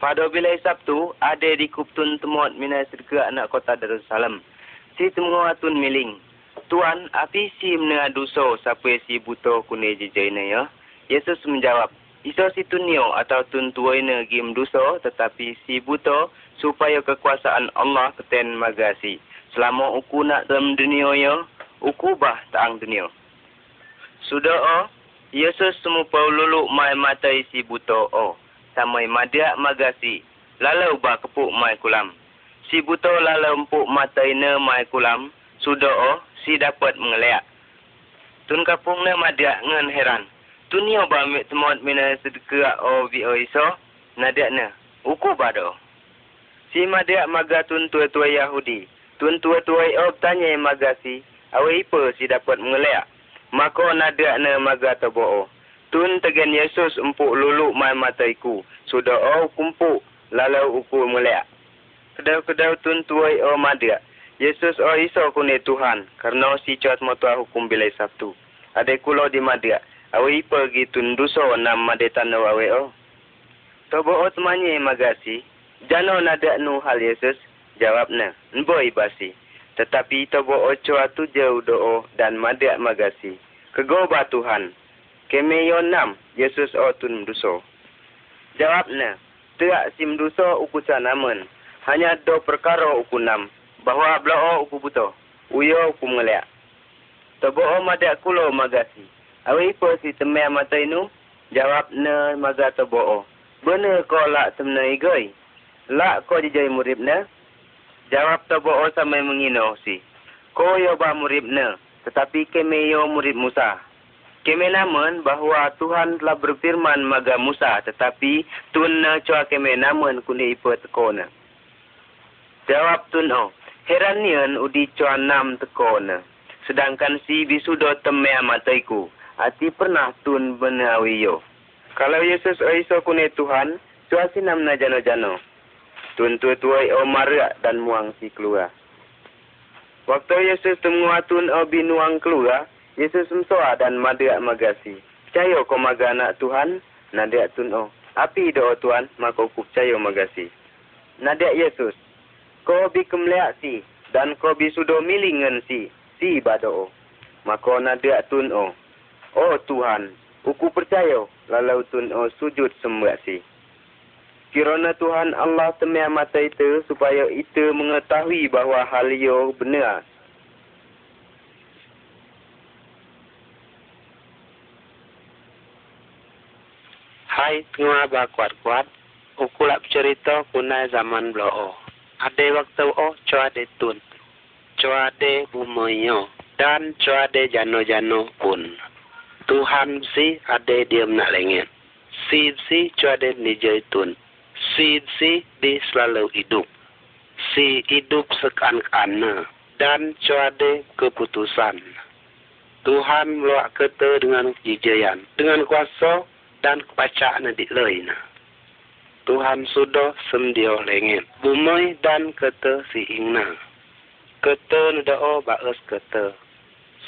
Pada bila Sabtu, ada di Kuptun Temot Mina Sedeka anak kota Darussalam. Si temua tun miling. Tuan, api si mena duso sampai si buto kune jejaina ya? Yesus menjawab, Iso si tunio atau tun tuaina gim duso tetapi si buto supaya kekuasaan Allah keten magasi. Selama uku nak dalam dunia ya, uku bah taang dunia. Sudah oh, Yesus semua lulu mai matai si buto oh samai madia magasi. Lalau ba kepuk mai kulam. Si buto lalau empuk mataina mai kulam. Sudah oh si dapat mengeliak. Tun kapung ne madia ngan heran. Tunio ba mit temot mina sedeka o vi o iso nadia ne uku bado si madia maga tun tua-tua Yahudi. Tun tua-tua o tanya magasi. Awe ipa si dapat mengeliak. Maka nadia ne maga tabo Tun tegen Yesus empuk lulu mai mataiku. Sudah oh kumpuk lalau uku mulia. Kedau-kedau tun tuai oh madia. Yesus oh iso kune Tuhan. Karena si cat motua hukum bilai Sabtu. Ade kulo di madia. Awi pergi tun duso nam madetan awe oh. Tobo oh temanye magasi. Jano nada nu hal Yesus. Jawabnya. Nboi basi. Tetapi tobo cua tu jauh doa dan madia magasi. Kegoba Tuhan keme yo nam Yesus o tun duso. Jawabnya, tidak sim duso uku sanamen. Hanya do perkara uku nam. Bahawa bela uku buto. Uyo uku ngeliak. Tobo o madak kulo magasi. Awi po si temai mata inu. Maga tobo o. Benar ko lak temna igoi. Lak ko dijai murib ne. Jawab tobo o samai mengino si. Ko yo ba murib ne. Tetapi keme yo murib Musa. Kami namun bahawa Tuhan telah berfirman maga Musa tetapi Tuhan na cua kami namun kundi ipa tekona. Jawab Tuhan oh, heranian udi cua nam tekona. Sedangkan si bisudo temea mataiku, hati pernah Tuhan benawi yo. Kalau Yesus oiso kundi Tuhan, cua si nam na jano-jano. Tuhan tua-tuai o maria dan muang si keluar. Waktu Yesus temua Tuhan o binuang keluar, Yesus msoa dan madia magasi. Percaya ko maga anak Tuhan, nadia tuno. Api doa Tuhan, maka ku percaya magasi. Nadia Yesus, ko bi kemleak si, dan ko bi sudo milingan si, si bado. Maka nadia tuno. Oh Tuhan, uku percaya, lalau tuno sujud sembah si. Kirana Tuhan Allah temia mata itu supaya itu mengetahui bahawa hal yo benar Hai tengah ba kuat-kuat. Aku lak bercerita kunai zaman belo. Ada waktu o coa de tun. Coa de bumoyo. Dan coa de jano-jano pun. Tuhan si ada diam nak lengit. Si si coa de nijai tun. Si si di selalu hidup. Si hidup sekan-kana. Dan coa de keputusan. Tuhan meluak kata dengan jijayan. Dengan kuasa dan kebaca nanti lain. Tuhan sudah sendio lengit. Bumai dan kata si ingna. Kata nudao baes kata.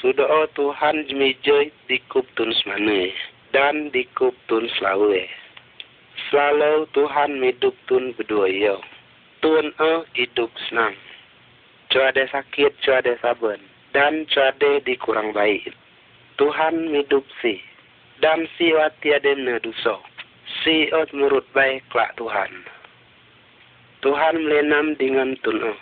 Sudah oh Tuhan jemijai dikup tun semana. Dan dikup tun selawe. Selalu Tuhan hidup tun berdua yo. Tuhan oh hidup senang. Cuada sakit, cuada saban. Dan cuada dikurang baik. Tuhan hidup sih dan si wati ada neduso. Si ot murut baik kelak Tuhan. Tuhan melenam dengan tuno.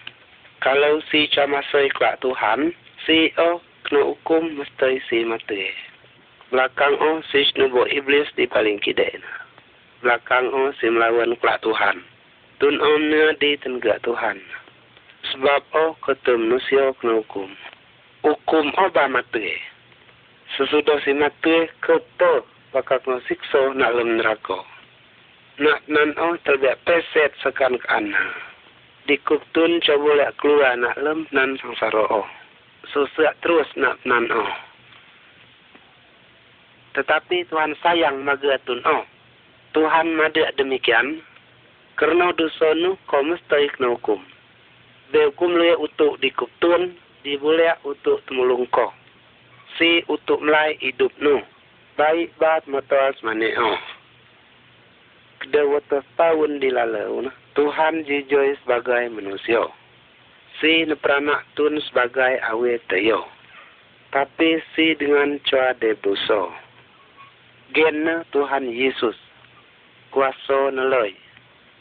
Kalau si camasoi kelak Tuhan, si o kena hukum mesti si mati. Belakang o si snubo iblis di paling kide. Belakang o si melawan kelak Tuhan. Tun o di tenggak Tuhan. Sebab o ketum manusia kena hukum. Hukum o ba mati sesudah si mati keto bakal kena siksa nak lem neraka. Nak nan oh terbiak peset sekan ke ana. Dikuktun coba lihat keluar nak lem nan sangsara oh. Susah terus nak nan oh. Tetapi Tuhan sayang magatun oh. Tuhan madak demikian. Kerana dosa nu kau mesti kena hukum. Dia hukum lu untuk dikuktun, diboleh untuk temulung kau si untuk melai hidup nu. Baik bat motor semane oh. dua tahun dilalu, Tuhan jijoi sebagai manusia. Si neperanak tun sebagai awe tayo. Tapi si dengan cua de dosa. Gen Tuhan Yesus. Kuasa neloi.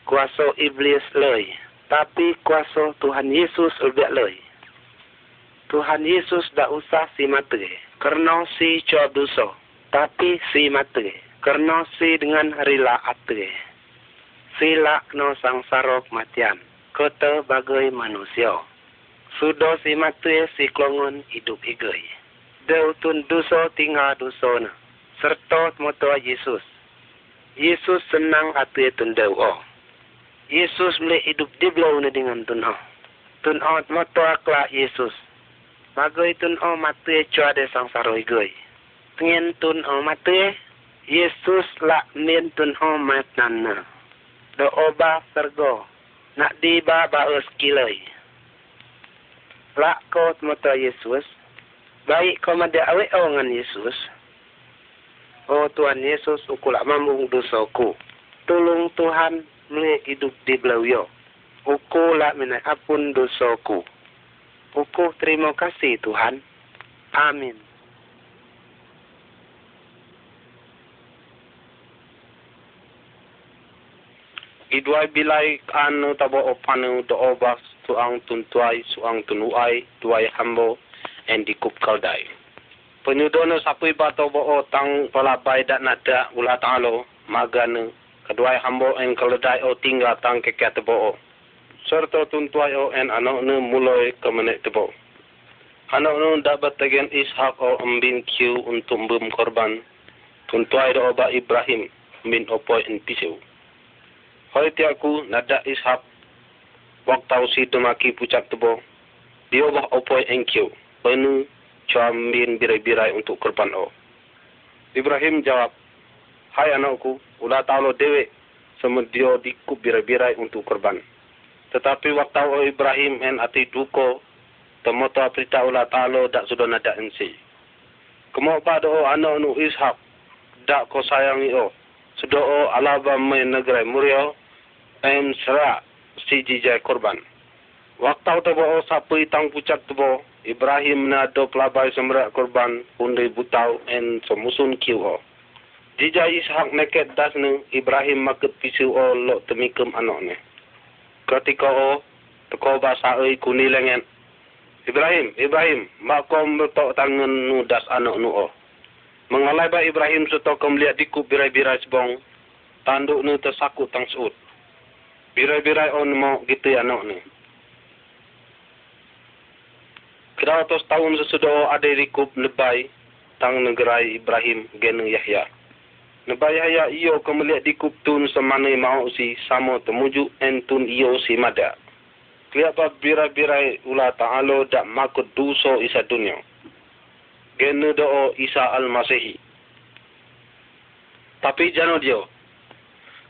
Kuasa iblis loi. Tapi kuasa Tuhan Yesus lebih loi. Tuhan Yesus dah usah si mati. Kerana si cua dosa. Tapi si mati. Kerana si dengan rila ati. Si lakno sangsara kematian. Kota bagai manusia. Sudah si mati si klongon hidup higai. Dautun dosa tinggal dosa na. Serta moto Yesus. Yesus senang hati tun dawa. Yesus boleh hidup di belau dengan tun o. Tun o moto akla Yesus. Bagai tun o mati cua de sangsara higai. Tengin tun o mati Yesus lak min tun o mat nana. Do oba sergo. Nak di ba kilai. Lak ko moto Yesus. Baik kau mada awe dengan Yesus. Oh Tuhan Yesus, aku lak mambung dosaku. Tolong Tuhan mulai hidup di belau yo. Aku lak minai apun dosaku. Aku terima kasih Tuhan. Amin. Iduai bilai anu tabo opanu do obas suang tuntuai suang tunuai duai hambo and dikup kaldai. Penyudono sapui bato bo o tang palabai dak nada ula talo magane keduai hambo en kaldai o tinggal tang kekia Serta tuntuai o en anak nu mulai kemenek tebo. Anak nu dapat tegen ishak o ambin kiu untuk bum korban. Tuntuai do oba Ibrahim min opoi en pisau. Hoi tiaku nada ishak waktu si demaki pucak tebo. Dia bah opoi engkau. Penu cuambin birai-birai untuk korban o. Ibrahim jawab, Hai anakku, ulah tahu dewe sama dia dikup birai-birai untuk korban. Tetapi waktu Ibrahim en ati duko, temoto aprita ulah tahu dak sudah nada ensi. Kemo pada o anak nu ishak, dak ko sayangi o. Sudah o alaba main negara murio, en serak si jijai korban. Waktu tebo o sapu tang pucat tebo, Ibrahim na do pelabai semrak korban unde butau en semusun kiu o. Jija Ishak neket das nu Ibrahim maket pisu o lo temikem anak ne. Ketika o teko bahasa oi kuni lengen. Ibrahim, Ibrahim, mak kom betok tangan nu das anak nu o. Mengalai ba Ibrahim seto kom lihat dikup birai-birai sebong. Tanduk nu tersakut tang suut. Birai-birai on mau gitu anak ni. Kira atas tahun sesudah ada rikup lebai tang negara Ibrahim gen Yahya. Lebai Yahya iyo kemuliat dikup tun semana mau si sama temuju entun iyo si mada. Kelapa birai-birai ulah ta'alo dak makut duso isa dunia. Gen do Isa al-Masihi. Tapi jano dia.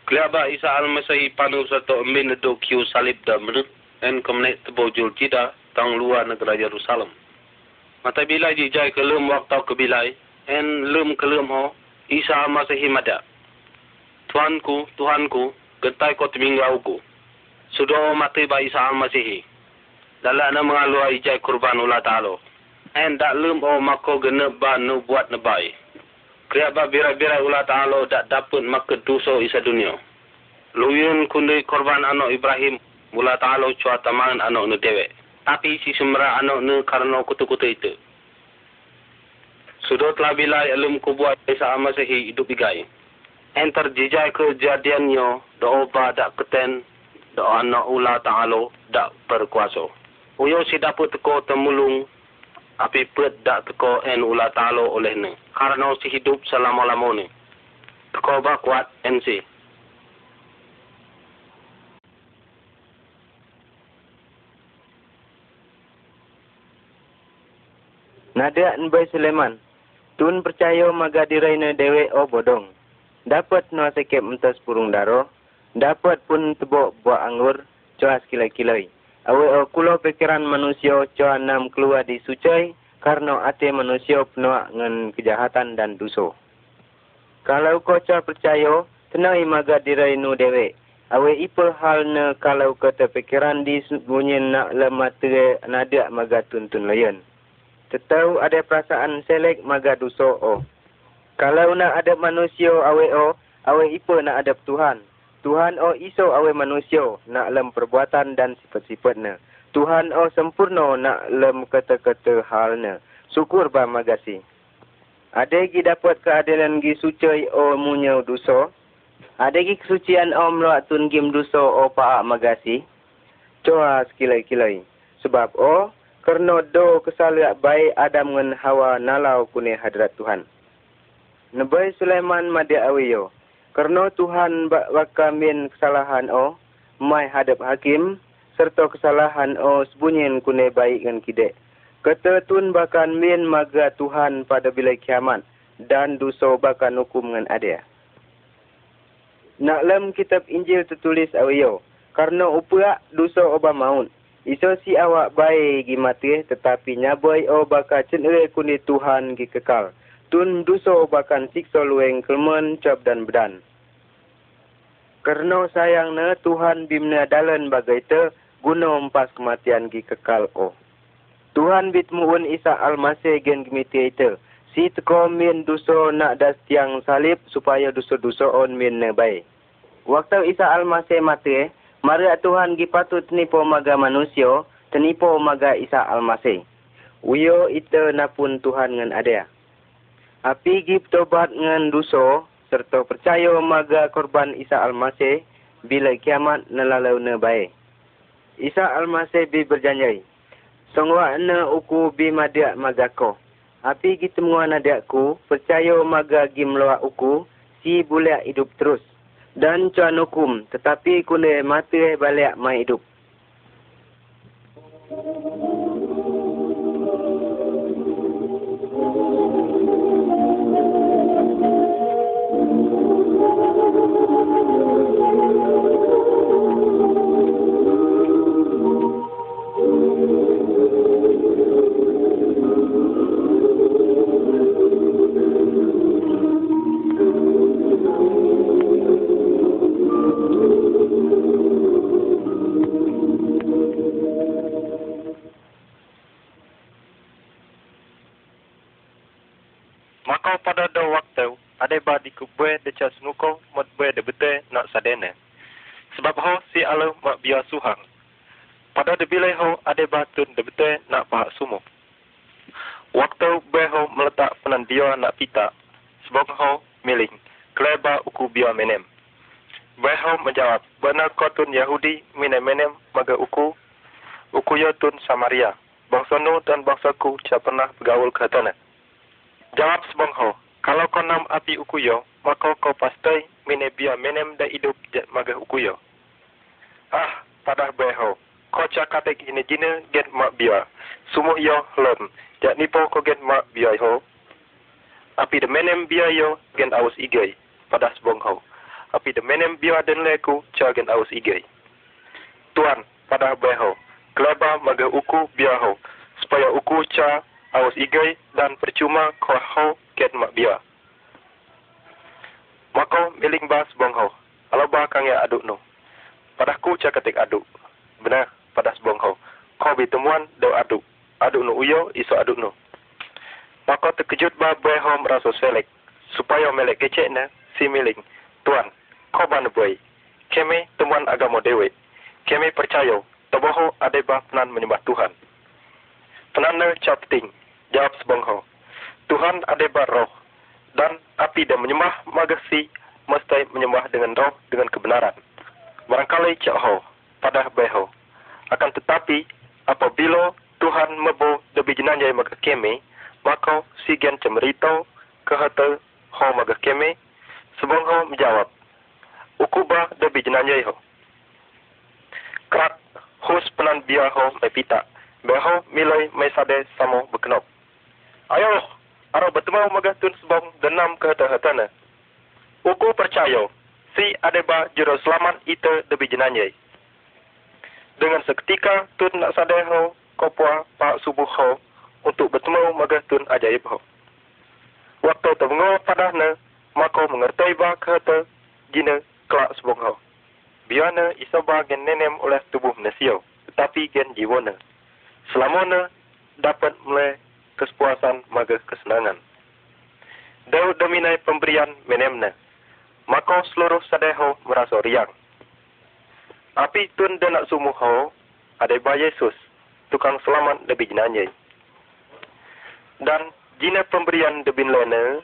Kelapa Isa al-Masihi panu satu min do kiu salib da menut en kemuliat tebojul tidak tang luar negara Jerusalem. Mata bila jijai ke lum waktu ke bilai, en lum ke lum ho, Isa masih mada. Tuanku, Tuhanku, gentai ko teminggau ku. Sudah mati ba Isa masih. Dalam na mengalu ijai kurban ulah talo. En dak lum o mako genep ba nu buat nebai. Ba bira-bira ulah talo dak dapat maka duso isa dunia. Luyun kundi korban anak Ibrahim mula talo cua taman anak nu dewek tapi si semra anak ni karena kutu-kutu itu. Sudah telah bila ilmu kubuat Isa Masihi hidup igai. Enter jijai kejadiannya doa ba dak keten doa anak ula ta'alo dak berkuasa. Uyo si dapat teko temulung api pet dak teko en ula ta'alo oleh ni. Karena si hidup selama-lama ni. Teko ba kuat NC. Nada Nbai Sulaiman. Tun percaya maga diraina dewe o bodong. Dapat no sekep mentas purung daro. Dapat pun tebok buah anggur. Coa sekilai-kilai. Awe o kulo pikiran manusia coa nam keluar di sucai. Karena ate manusia penuh dengan kejahatan dan dosa. Kalau kau coa percaya, tenai maga dirai nu dewe. Awe ipa hal ne kalau kata pikiran di bunyi nak lematre nadak maga tuntun layan. Tetau ada perasaan selek maga duso o. Kalau nak ada manusia awe o, awe ipa nak ada Tuhan. Tuhan o iso awe manusia nak lem perbuatan dan sifat-sifatnya. Tuhan o sempurna nak lem kata-kata halnya. Syukur ba magasi. Ada gi dapat keadilan gi suci o munya duso. Ada gi kesucian o meluat tun gim duso o paak magasi. Coa sekilai-kilai. Sebab o, kerana do kesalahan baik Adam dengan Hawa nalau kune hadrat Tuhan. Nabai Sulaiman madia awiyo. Kerana Tuhan bakal min kesalahan o, mai hadap hakim, serta kesalahan o sebunyin kune baik dengan kidek. Kata tun bakal min maga Tuhan pada bila kiamat dan dosa bakal hukum dengan adia. Nak lem kitab Injil tertulis awiyo. Karena uprak dosa oba maut. Iso si awak baik gi mati tetapi nyabai o bakal cenere kuni Tuhan gi kekal. Tun dosa bakal siksa lueng kelmen cap dan bedan. Kerana sayangnya Tuhan bimna dalan bagai te guna empas kematian gi kekal o. Tuhan bitmuun Isa Al-Masih gen gemiti itu. Si teko min dosa nak das tiang salib supaya dosa-dosa on min ne baik. Waktu Isa Al-Masih mati, mari Tuhan gi patut tenipu maga manusia, tenipu maga Isa Al-Masih. Uyo itu napun Tuhan ngan ada. Api gi tobat ngan dosa, serta percaya maga korban Isa Al-Masih bila kiamat nelalau ne baik. Isa Al-Masih bi berjanji. Songwa na uku bi madia magako. Api gitu menguan adakku, percaya maga gim loa uku, si boleh hidup terus. Dan cuan hukum, tetapi kune mati balik mai hidup. Maka pada do waktu, ada ba di kubwe de cas nuko mot bwe de bete nak sadene. Sebab ho si alo mak biar suhang. Pada de bilai ho ada ba tun de bete nak pahak sumo. Waktu be ho meletak penan dia nak pita. Sebab ho miling. Kleba uku biar menem. Be ho menjawab, benar kau tun Yahudi minem menem maga uku. Uku ya tun Samaria. Bangsa nu dan bangsaku cia pernah bergaul ke tanah. Jawab sebong ho. Kalau kau nam api ukuyo, maka kau pasti mine menem da hidup jet maga ukuyo. Ah, padah beho. Kau cakatek ini jina get mak biar. Sumuh yo lem. Jat nipo kau get mak biar ho. Api de menem biar yo gen aus igay. Padah sebong ho. Api de menem biar den leku ca gen aus igay. Tuan, padah beho. Kelaba maga uku biar ho. Supaya uku ca aus igay dan percuma kau ho get mak biar. Maka miling bas bong ho. Kalau bah kang ya aduk no. Padah ku cak ketik aduk. Benar, padah bong ho. Kau bertemuan do aduk. Aduk no uyo iso aduk no. Maka terkejut bah boy ho merasa selek. Supaya melek kecek na si miling. Tuan, kau ban boy. Kami temuan agama dewe. Kami percaya. Taboho ada bah penan menyembah Tuhan. Penanda cap ting. Jawab sebong ho. Tuhan ada bah roh. Dan api dan menyembah magasi mesti menyembah dengan roh dengan kebenaran. Barangkali cak ho. Padah beho. Akan tetapi apabila Tuhan mebo lebih jenanjai maga keme, maka si gen cemerito ke hata ho maga keme, sebong ho menjawab. Ukuba lebih jenanjai ho. Krat hus penan biar ho mai pita. Beho milai mai sade samo berkenop. Ayo, aro bertemu maga tun sebong denam ke hata-hatana. Uku percaya, si adeba juru selamat itu lebih jenanjai. Dengan seketika tun nak sadai ho kopua pak subuh ho untuk bertemu maga tun ajaib ho. Waktu temengo padahna, maka mengerti ba kata jina kelak sebongkau. Biarna isoba gen nenem oleh tubuh manusia, tetapi gen jiwana. Selamanya dapat mulai kesepuasan maga kesenangan. Dau dominai pemberian menemna, maka seluruh sadeho merasa riang. Api tun dan nak sumuh ho, ada ba Yesus, tukang selamat lebih jenanyai. Dan jina pemberian debin lena,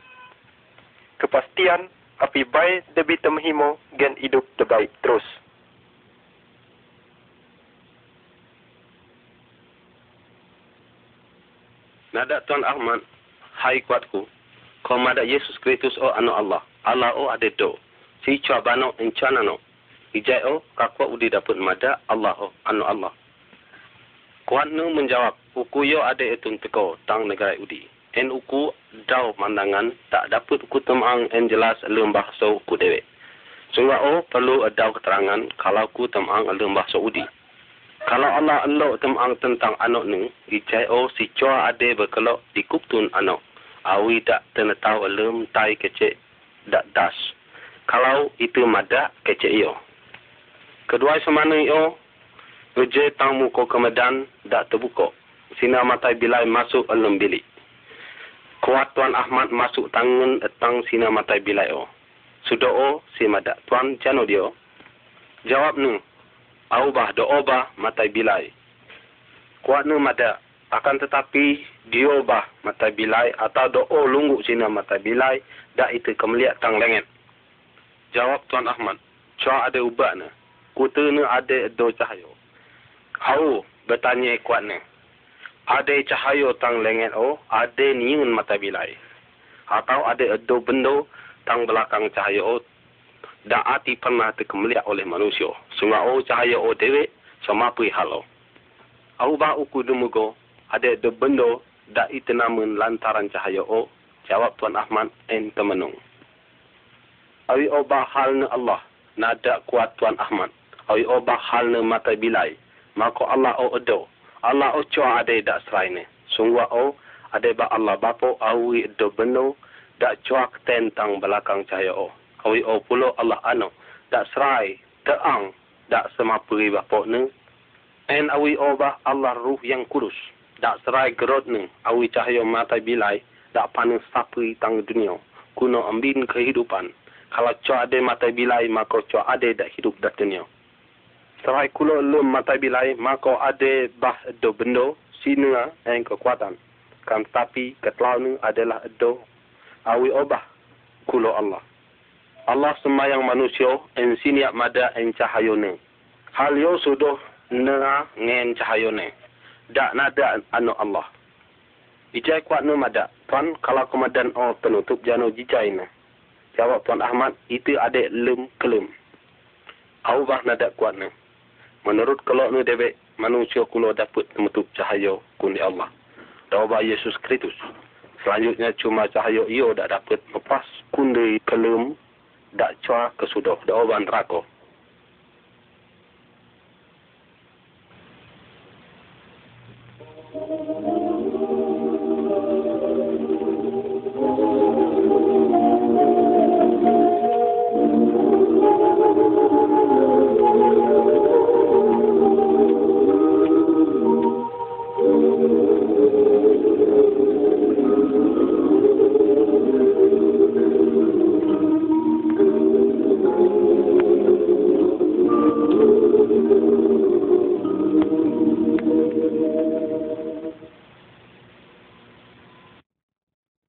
kepastian api baik debi temhimo gen hidup terbaik terus. Nada Tuan Ahmad, hai kuatku. Kau mada Yesus Kristus o anu Allah. Allah o ade do. Si cua bano encana no. Ijai o kakwa udi dapat mada Allah o anu Allah. Kuat nu menjawab, uku yo ade etun teko tang negara udi. En uku dau mandangan tak dapat uku temang en jelas lem bahasa uku dewe. Sungguh o perlu dau keterangan kalau ku temang lem bahasa udi. Kalau Allah elok temang tentang anak ni, ijai o si cua ade berkelok di kuptun anak. Awi tak tena tahu lem tai kecek dak das. Kalau itu mada kecek iyo. Kedua semana iyo, Uji tang muka kemedan dak terbuka. Sina matai bilai masuk alum bilik. Kuat Tuan Ahmad masuk tangan etang sina matai bilai o. Sudah o si madak. Tuan jano dia. Jawab nu. Au bah do bah matai bilai. Kuat nu madak. Akan tetapi dia bah matai bilai atau do o lunggu sina matai bilai dak itu kemeliak tang lenget. Jawab Tuan Ahmad. Cua ada ubah na. Kuta nu ada do cahayo. Hau bertanya kuat ni. Ada cahaya tang lengan o, ada niun mata bilai. Atau ada edo bendo tang belakang cahaya o, ati pernah terkemeliak oleh manusia. Sungai o cahaya o dewe, sama pui halo. Au ba uku dumugo, ada edo bendo dak itu namun lantaran cahaya o, jawab Tuan Ahmad en temenung. Awi o ba hal Allah, nada kuat Tuan Ahmad. Awi o ba hal mata bilai maka Allah o edo. Allah o cua ade dak serai ni. Sungguh o ade ba Allah bapo awi edo beno dak cua tentang belakang cahaya o. Awi o pulo Allah ano dak serai teang dak sema peri bapo ni. En awi o Allah ruh yang kudus. Dak serai gerot ni awi cahaya mata bilai dak panas sapi tang dunia. Kuno ambin kehidupan. Kalau cua ade mata bilai maka cua ade dak hidup dak dunia. Serai kulo lum mata bilai maka ada bah do bendo sina yang kekuatan. Kan tapi ketlau ni adalah do awi obah kulo Allah. Allah semayang manusia en siniak mada en cahayo ni. Hal yo sudah na ngen cahayo ni. Dak nada anu Allah. Ijai kuat nu mada. Tuan kalau kemudian oh penutup jano jijai ni. Jawab Tuan Ahmad itu ada lem kelem. Au bah nada kuat ni. Menurut kalau nu debek manusia kulo dapat menutup cahaya kundi Allah. Dawa Yesus Kristus. Selanjutnya cuma cahaya iyo dak dapat lepas kundi kelum dak cua ke sudo oban rako thank you